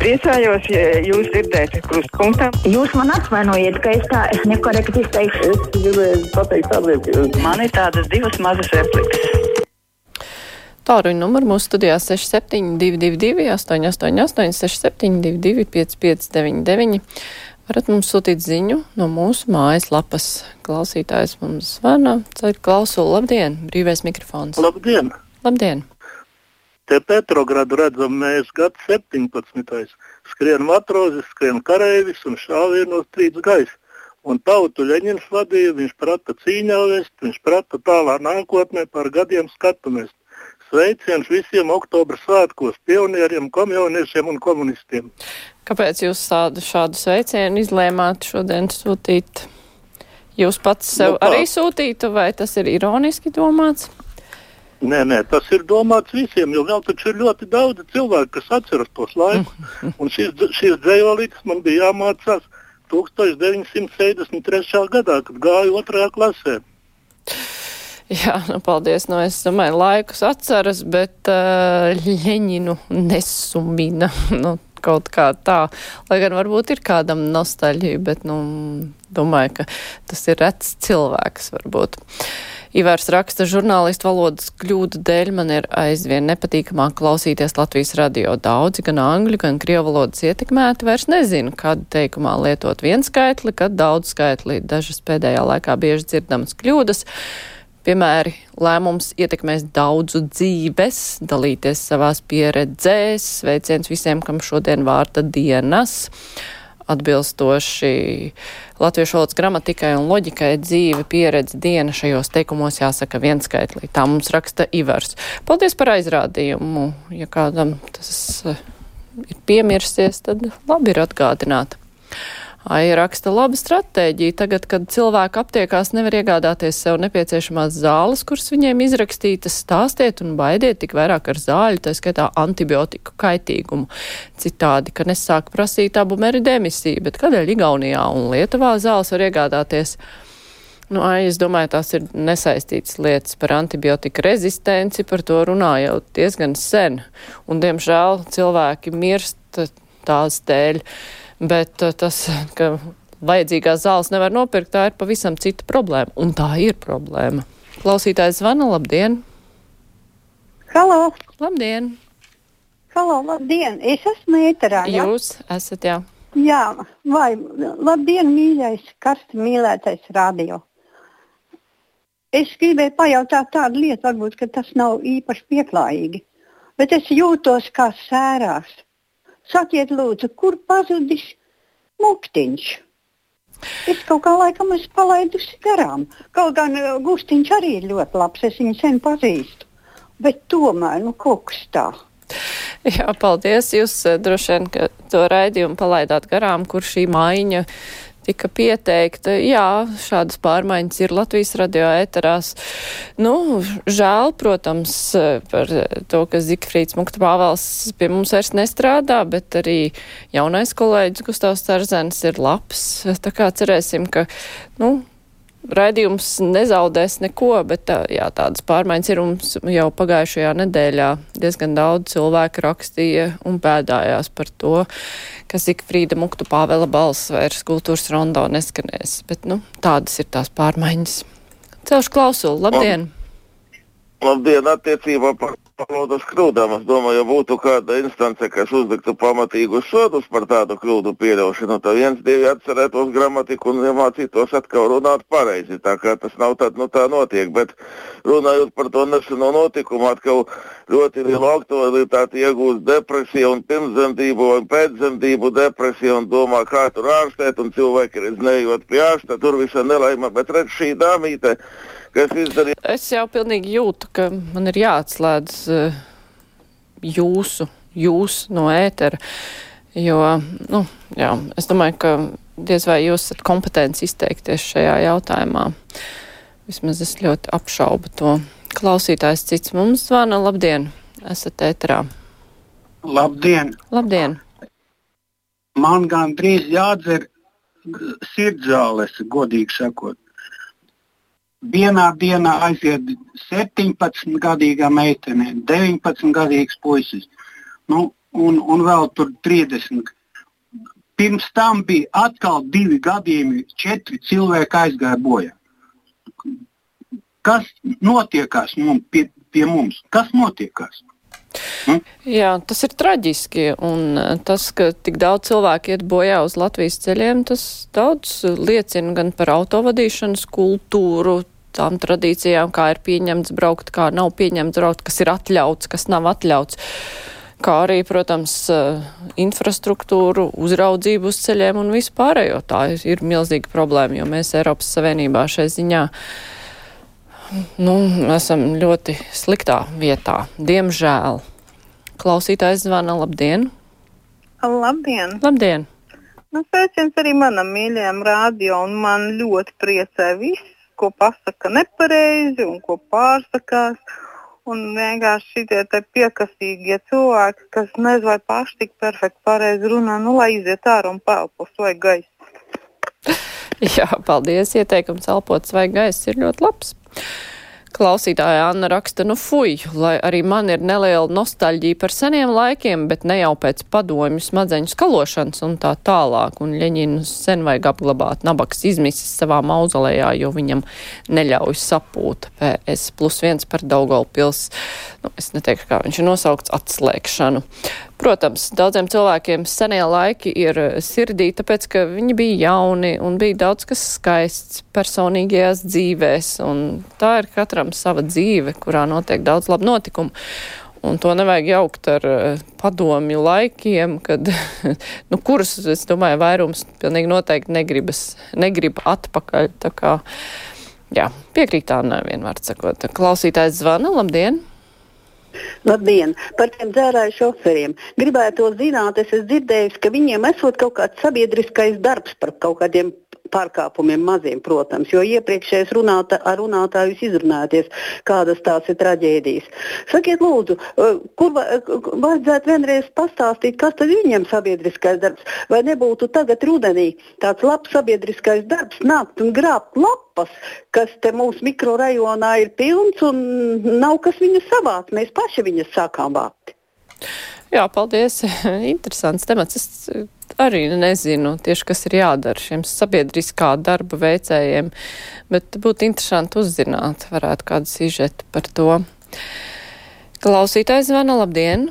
Priecājos, ja jūs dzirdēsiet krustpunktā. Jūs man atvainojiet, ka es tā nekorekti izteikšu. Es gribēju pateikt tādiem, ka Man ir tādas divas mazas replikas. Tāruņa numuru mūsu studijā 6722, 888, 672, 559, varat mums sūtīt ziņu no mūsu mājaslapas. Klausītājs mums zvana, ceļ klausulu, labdien, brīvais mikrofons. labdien! Labdien! Te Petrogradu redzam mēs gads 17. Skrien matrozis, skrien kareivis un šāvienos trīc gaisa. Un tautu Ļeņins vadīja, viņš prata cīņā vest, viņš prata tālā nākotnē par gadiem skatumies. Sveiciens visiem oktobra svētkos, pionieriem, komjauniešiem un komunistiem. Kāpēc jūs tādu šādu sveicienu izlēmāt šodien sūtīt? Jūs pats sev Nu, kā? arī sūtītu, vai tas ir ironiski domāts? Nē, nē, tas ir domāts visiem, jo vēl taču ir ļoti daudz cilvēku, kas atceras tos laikus. Un šis, šis dzējolītis man bija jāmācās 1973. gadā, kad gāju otrajā klasē. Jā, nu, paldies. Nu, es domāju, laikus atceras, bet uh, Ļeņinu nesumina. nu, kaut kā tā. Lai gan varbūt ir kādam nostalģija, bet, nu, domāju, ka tas ir rets cilvēks varbūt. Ivārs raksta, žurnālistu valodas kļūdu dēļ man ir aizvien nepatīkamāk klausīties Latvijas radio. Daudzi gan angļu, gan krievu valodas ietekmēti vairs nezinu, kad teikumā lietot vienu skaitli, kad daudz skaitli. Dažas pēdējā laikā bieži dzirdamas kļūdas. Piemēri, lēmums ietekmēs daudzu dzīves, dalīties savās pieredzēs, sveiciens visiem, kam šodien vārta dienas atbilstoši latviešu valodas gramatikai un loģikai dzīve, pieredze, diena šajos teikumos jāsaka vienskaitlī. Tā mums raksta Ivars. Paldies par aizrādījumu. Ja kādam tas eh, ir piemirsies, tad labi ir atgādināt. Ai, raksta laba stratēģija. Tagad, kad cilvēki aptiekās nevar iegādāties sev nepieciešamās zāles, kuras viņiem izrakstītas, stāstiet un baidiet tik vairāk ar zāļu, tā skaitā antibiotiku kaitīgumu. Citādi, ka nesāk prasīt abu meridemisiju, bet kādēļ Igaunijā un Lietuvā zāles var iegādāties? Nu, ai, es domāju, tās ir nesaistītas lietas par antibiotika rezistenci, par to runājot diezgan sen. Un, diemžēl, cilvēki mirst tās dēļ. Bet uh, tas, ka vajadzīgās zāles nevar nopirkt, tā ir pavisam cita problēma. Un tā ir problēma. Klausītājs zvana, labdien! Halo, Labdien! halo, labdien! Es esmu ēterā. Jā, Jūs esat, jā. jā vai labdien, mīļais, karsti mīlētais radio. Es gribēju pajautāt tādu lietu, varbūt tas nav īpaši pieklājīgi, bet es jūtos kā sērās. Sakiet, lūdzu, kur pazudis muktiņš? Es kaut kā laikam esmu palaidusi garām. Kaut gan uh, Gustiņš arī ir ļoti labs, es viņu sen pazīstu. Bet tomēr, nu, kaut kas tāds. Jā, paldies. Jūs eh, droši vien to raidījumu palaidāt garām, kur šī maiņa tika pieteikta. Jā, šādas pārmaiņas ir Latvijas radio ēterās. Nu, žēl, protams, par to, ka Zikfrīds Mukta Pāvels pie mums vairs nestrādā, bet arī jaunais kolēģis Gustavs Carzens ir labs. Tā kā cerēsim, ka, nu, raidījums nezaudēs neko, bet tā, jā, tādas pārmaiņas ir mums jau pagājušajā nedēļā. Diezgan daudz cilvēku rakstīja un pēdājās par to, ka Zikfrīda Muktu Pāvela balss vairs kultūras rondo neskanēs. Bet, nu, tādas ir tās pārmaiņas. Celšu klausulu, labdien! Labdien, attiecībā par valodas kļūdām. Es domāju, ja būtu kāda instance, kas uzliktu pamatīgus sodus par tādu kļūdu pieļaušanu, tad viens, divi atcerētos gramatiku un iemācītos atkal runāt pareizi. Tā kā tas nav tad, nu tā notiek, bet runājot par to neseno notikumu, atkal ļoti lielu aktualitāti iegūst depresija un pirmsdzemdību un pēcdzemdību depresija un domā, kā tur ārstēt, un cilvēki ir iznējot pie ārsta, tur visa nelaima, bet redz šī dāmīte kas izdarīja. Es jau pilnīgi jūtu, ka man ir jāatslēdz uh, jūsu, jūs no ētera, jo, nu, jā, es domāju, ka diez vai jūs esat kompetents izteikties šajā jautājumā. Vismaz es ļoti apšaubu to. Klausītājs cits mums zvana. Labdien! Esat ēterā. Labdien! Labdien! Man gan drīz jādzer sirdzāles, godīgi sakot. Vienā dienā aiziet 17 gadīga meitene, 19 gadīgs puisis. Nu, un, un vēl tur 30. Pirms tam bija atkal divi gadījumi, četri cilvēki aizgāja bojā. Kas notiekās mums, pie, pie mums? Kas notiekās? Hm? Jā, tas ir traģiski, un eh, tas, ka tik daudz cilvēku iet bojā uz Latvijas ceļiem, tas daudz liecina gan par autovadīšanas kultūru, tām tradīcijām, kā ir pieņemts braukt, kā nav pieņemts braukt, kas ir atļauts, kas nav atļauts kā arī, protams, eh, infrastruktūru, uzraudzību uz ceļiem un vispārējo. Tā ir milzīga problēma, jo mēs Eiropas Savienībā šai ziņā nu, esam ļoti sliktā vietā. Diemžēl. Klausītājs zvana labdien! Labdien! Labdien! Nu, sveiciens arī manam mīļajam rādio, un man ļoti priecē viss, ko pasaka nepareizi un ko pārsakās. Un vienkārši šie piekasīgie cilvēki, kas nezinu, vai paši tik perfekti pareizi runā, nu, lai iziet ārā un pelpo svaigu gaisu. Jā, paldies. Ieteikums elpot svaigu gaisu ir ļoti labs. Klausītāja Anna raksta, nu fuj, lai arī man ir neliela nostalģija par seniem laikiem, bet ne jau pēc padomju smadzeņu skalošanas un tā tālāk. Un Ļeņinu sen vajag apglabāt nabaks izmisis savā mauzolejā, jo viņam neļauj sapūt. PS plus viens par Daugavpils, nu, es neteikšu, kā viņš ir nosaukts, atslēgšanu. Protams, daudziem cilvēkiem senie laiki ir sirdī, tāpēc, ka viņi bija jauni un bija daudz kas skaists personīgajās dzīvēs, un tā ir katram sava dzīve, kurā notiek daudz labu notikumu. Un to nevajag jaukt ar uh, padomju laikiem, kad, nu, kurus, es domāju, vairums pilnīgi noteikti negribas, negrib atpakaļ. Tā kā, jā, piekrīt tā nevienmēr sakot. Klausītājs zvana, labdien! Labdien! Par tiem dzērāju šoferiem. Gribētu zināt, es esmu dzirdējis, ka viņiem esot kaut kāds sabiedriskais darbs par kaut kādiem pārkāpumiem maziem, protams, jo iepriekšējais runātā, runātājus izrunāties, kādas tās ir traģēdijas. Sakiet, lūdzu, kur vajadzētu vienreiz pastāstīt, kas tad viņiem sabiedriskais darbs, vai nebūtu tagad rudenī tāds labs sabiedriskais darbs nākt un grābt lapu lapas, kas te mūsu mikrorajonā ir pilns un nav kas viņas savākt. Mēs paši viņas sākām vākt. Jā, paldies. Interesants temats. Es arī nezinu tieši, kas ir jādara šiem sabiedriskā darba veicējiem, bet būtu interesanti uzzināt, varētu kādu sižetu par to. Klausītājs zvana, labdien!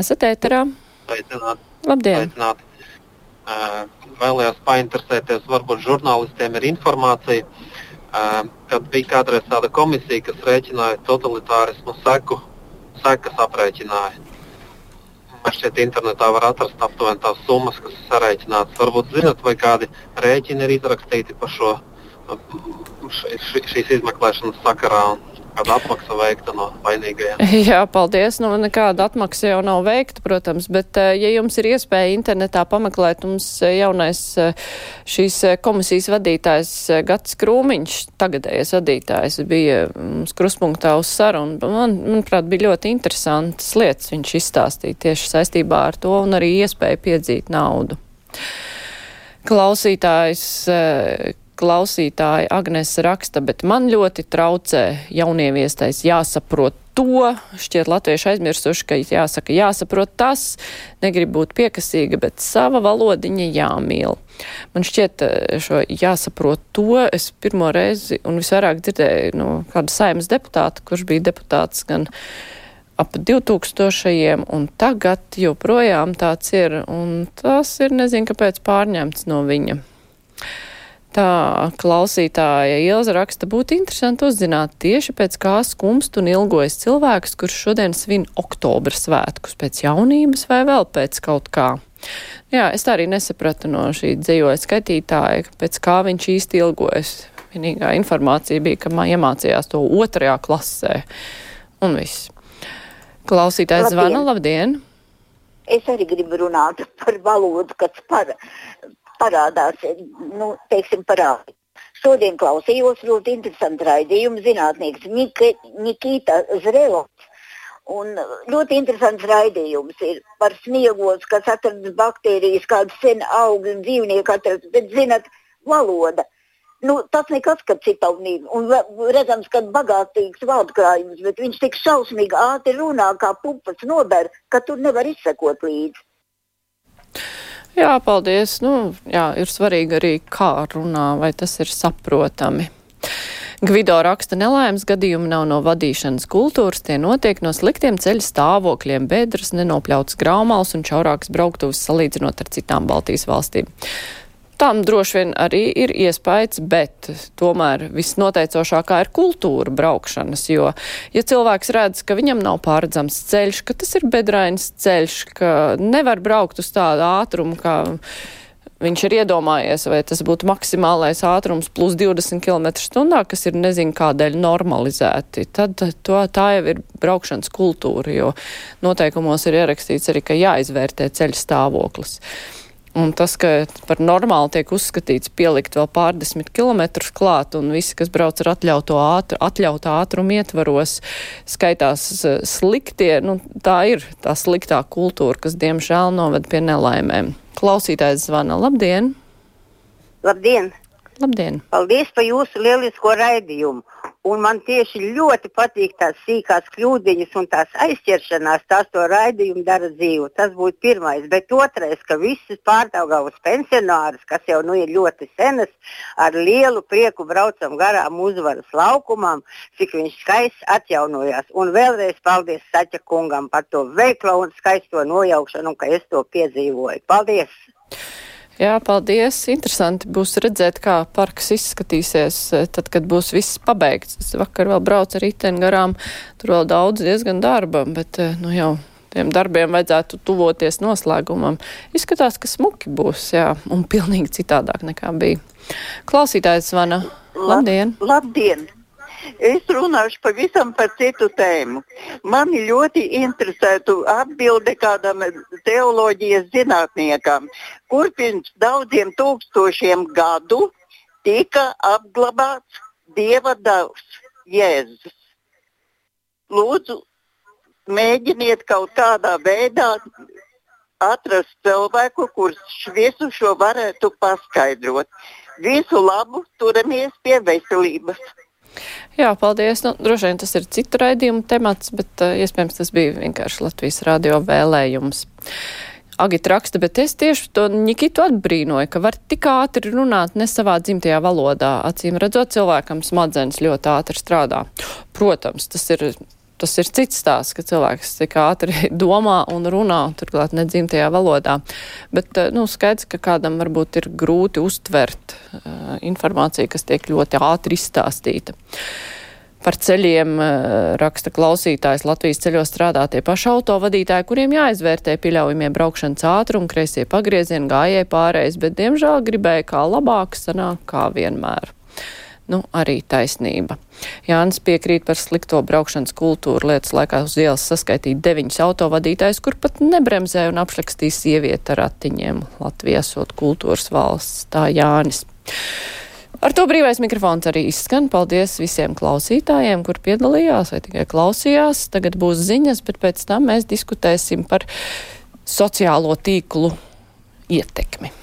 Esat ēterā? Aicināt. Labdien! Aicināt. Uh, vēlējos painteresēties, varbūt žurnālistiem ir informācija kad bija kādreiz tāda komisija, kas rēķināja totalitārismu seku, sekas aprēķināja. Man šķiet, internetā var atrast aptuveni tās summas, kas ir sarēķinātas. Varbūt zinat, vai kādi rēķini ir izrakstīti par šo šīs izmeklēšanas sakarā. Un kāda atmaksa veikta no vainīgajiem? Jā, paldies. Nu, nekāda atmaksa jau nav veikta, protams, bet, eh, ja jums ir iespēja internetā pameklēt, mums eh, jaunais eh, šīs komisijas vadītājs Gats Krūmiņš, tagadējais vadītājs, bija mums kruspunktā uz sarunu. Man, manuprāt, bija ļoti interesantas lietas viņš izstāstīja tieši saistībā ar to un arī iespēju piedzīt naudu. Klausītājs klausītāja Agnes raksta, bet man ļoti traucē jaunieviestais jāsaprot to, šķiet latvieši aizmirsuši, ka jāsaka jāsaprot tas, negrib būt piekasīga, bet sava valodiņa jāmīl. Man šķiet eh, šo jāsaprot to, es pirmo reizi un visvairāk dzirdēju no kāda saimas deputāta, kurš bija deputāts gan ap 2000, un tagad joprojām tāds ir, un tas ir nezinu, kāpēc pārņemts no viņa. Tā klausītāja Ilza raksta, būtu interesanti uzzināt tieši pēc kā skumst un ilgojas cilvēks, kurš šodien svin oktobra svētkus, pēc jaunības vai vēl pēc kaut kā. Jā, es tā arī nesapratu no šī dzējoja skaitītāja, pēc kā viņš īsti ilgojas. Vienīgā informācija bija, ka iemācījās to otrajā klasē. Un viss. Klausītājs zvana, labdien! Es arī gribu runāt par valodu, kas par, parādās, nu, teiksim, parādīt. Šodien klausījos ļoti interesantu raidījumu zinātnieks Nikita Zrelovs. Un ļoti interesants raidījums ir par sniegos, kas atradas baktērijas, kādas sen augi un dzīvnieki atradas. Bet, zinat, valoda. Nu, tas nekas, ka citaunība. Un redzams, ka bagātīgs vārdkrājums, bet viņš tik šausmīgi ātri runā, kā pupas nober, ka tur nevar izsekot līdzi. Jā, paldies. Nu, jā, ir svarīgi arī, kā runā, vai tas ir saprotami. Gvido raksta nelaimes gadījumi nav no vadīšanas kultūras, tie notiek no sliktiem ceļu stāvokļiem, bedras, nenopļauts graumals un čaurāks brauktuvs salīdzinot ar citām Baltijas valstīm. Tam droši vien arī ir iespējas, bet tomēr visnoteicošākā ir kultūra braukšanas, jo, ja cilvēks redz, ka viņam nav pārredzams ceļš, ka tas ir bedrains ceļš, ka nevar braukt uz tādu ātrumu, kā viņš ir iedomājies, vai tas būtu maksimālais ātrums plus 20 km/h, kas ir nezinu kādēļ normalizēti, tad to, tā jau ir braukšanas kultūra, jo noteikumos ir ierakstīts arī, ka jāizvērtē ceļa stāvoklis. Un tas, ka par normāli tiek uzskatīts pielikt vēl pārdesmit kilometrus klāt, un visi, kas brauc ar atļautu ātru, atļautā ātrumu ietvaros, skaitās sliktie, nu, tā ir tā sliktā kultūra, kas diemžēl noved pie nelaimēm. Klausītājs zvana. Labdien! Labdien! Labdien! Paldies par jūsu lielisko raidījumu! Un man tieši ļoti patīk tās sīkās kļūdiņas un tās aizķeršanās, tās to raidījumu dara dzīvu. Tas būtu pirmais. Bet otrais, ka visas pārdaugavas pensionāras, kas jau nu ir ļoti senas, ar lielu prieku braucam garām uzvaras laukumam, cik viņš skaists atjaunojās. Un vēlreiz paldies Saķa kungam par to veiklo un skaisto nojaukšanu, ka es to piedzīvoju. Paldies! Jā, paldies. Interesanti būs redzēt, kā parks izskatīsies, eh, tad, kad būs viss pabeigts. Es vakar vēl braucu ar riteni garām, tur vēl daudz diezgan darba, bet, eh, nu jau tiem darbiem vajadzētu tuvoties noslēgumam. Izskatās, ka smuki būs, jā, un pilnīgi citādāk nekā bija. Klausītājs zvana. Labdien! Lab, labdien! Es runāšu pavisam par citu tēmu. Mani ļoti interesētu atbilde kādam teoloģijas zinātniekam, kur pirms daudziem tūkstošiem gadu tika apglabāts Dieva dēls Jēzus. Lūdzu, mēģiniet kaut kādā veidā atrast cilvēku, kurš visu šo varētu paskaidrot. Visu labu, turamies pie veselības! Jā, paldies. Nu, droši vien tas ir citu raidījumu temats, bet uh, iespējams tas bija vienkārši Latvijas radio vēlējums. Agita raksta, bet es tieši to Nikitu atbrīnoju, ka var tik ātri runāt ne savā dzimtajā valodā. Acīm redzot, cilvēkam smadzenes ļoti ātri strādā. Protams, tas ir tas ir cits stāsts, ka cilvēks tik ātri domā un runā, turklāt nedzimtajā valodā. Bet, eh, nu, skaidrs, ka kādam varbūt ir grūti uztvert uh, informāciju, kas tiek ļoti ātri izstāstīta. Par ceļiem uh, raksta klausītājs Latvijas ceļos strādā tie paši autovadītāji, kuriem jāizvērtē pieļaujamie braukšanas ātrumi, kreisie pagriezieni, gājēji pārējais, bet diemžēl gribēja kā labāk sanāk kā vienmēr nu, arī taisnība. Jānis piekrīt par slikto braukšanas kultūru lietas laikā uz ielas saskaitīt deviņus autovadītājus, kur pat nebremzē un apšlakstīs sievieti ar ratiņiem. Latvija esot kultūras valsts, tā Jānis. Ar to brīvais mikrofons arī izskan. Paldies visiem klausītājiem, kur piedalījās vai tikai klausījās. Tagad būs ziņas, bet pēc tam mēs diskutēsim par sociālo tīklu ietekmi.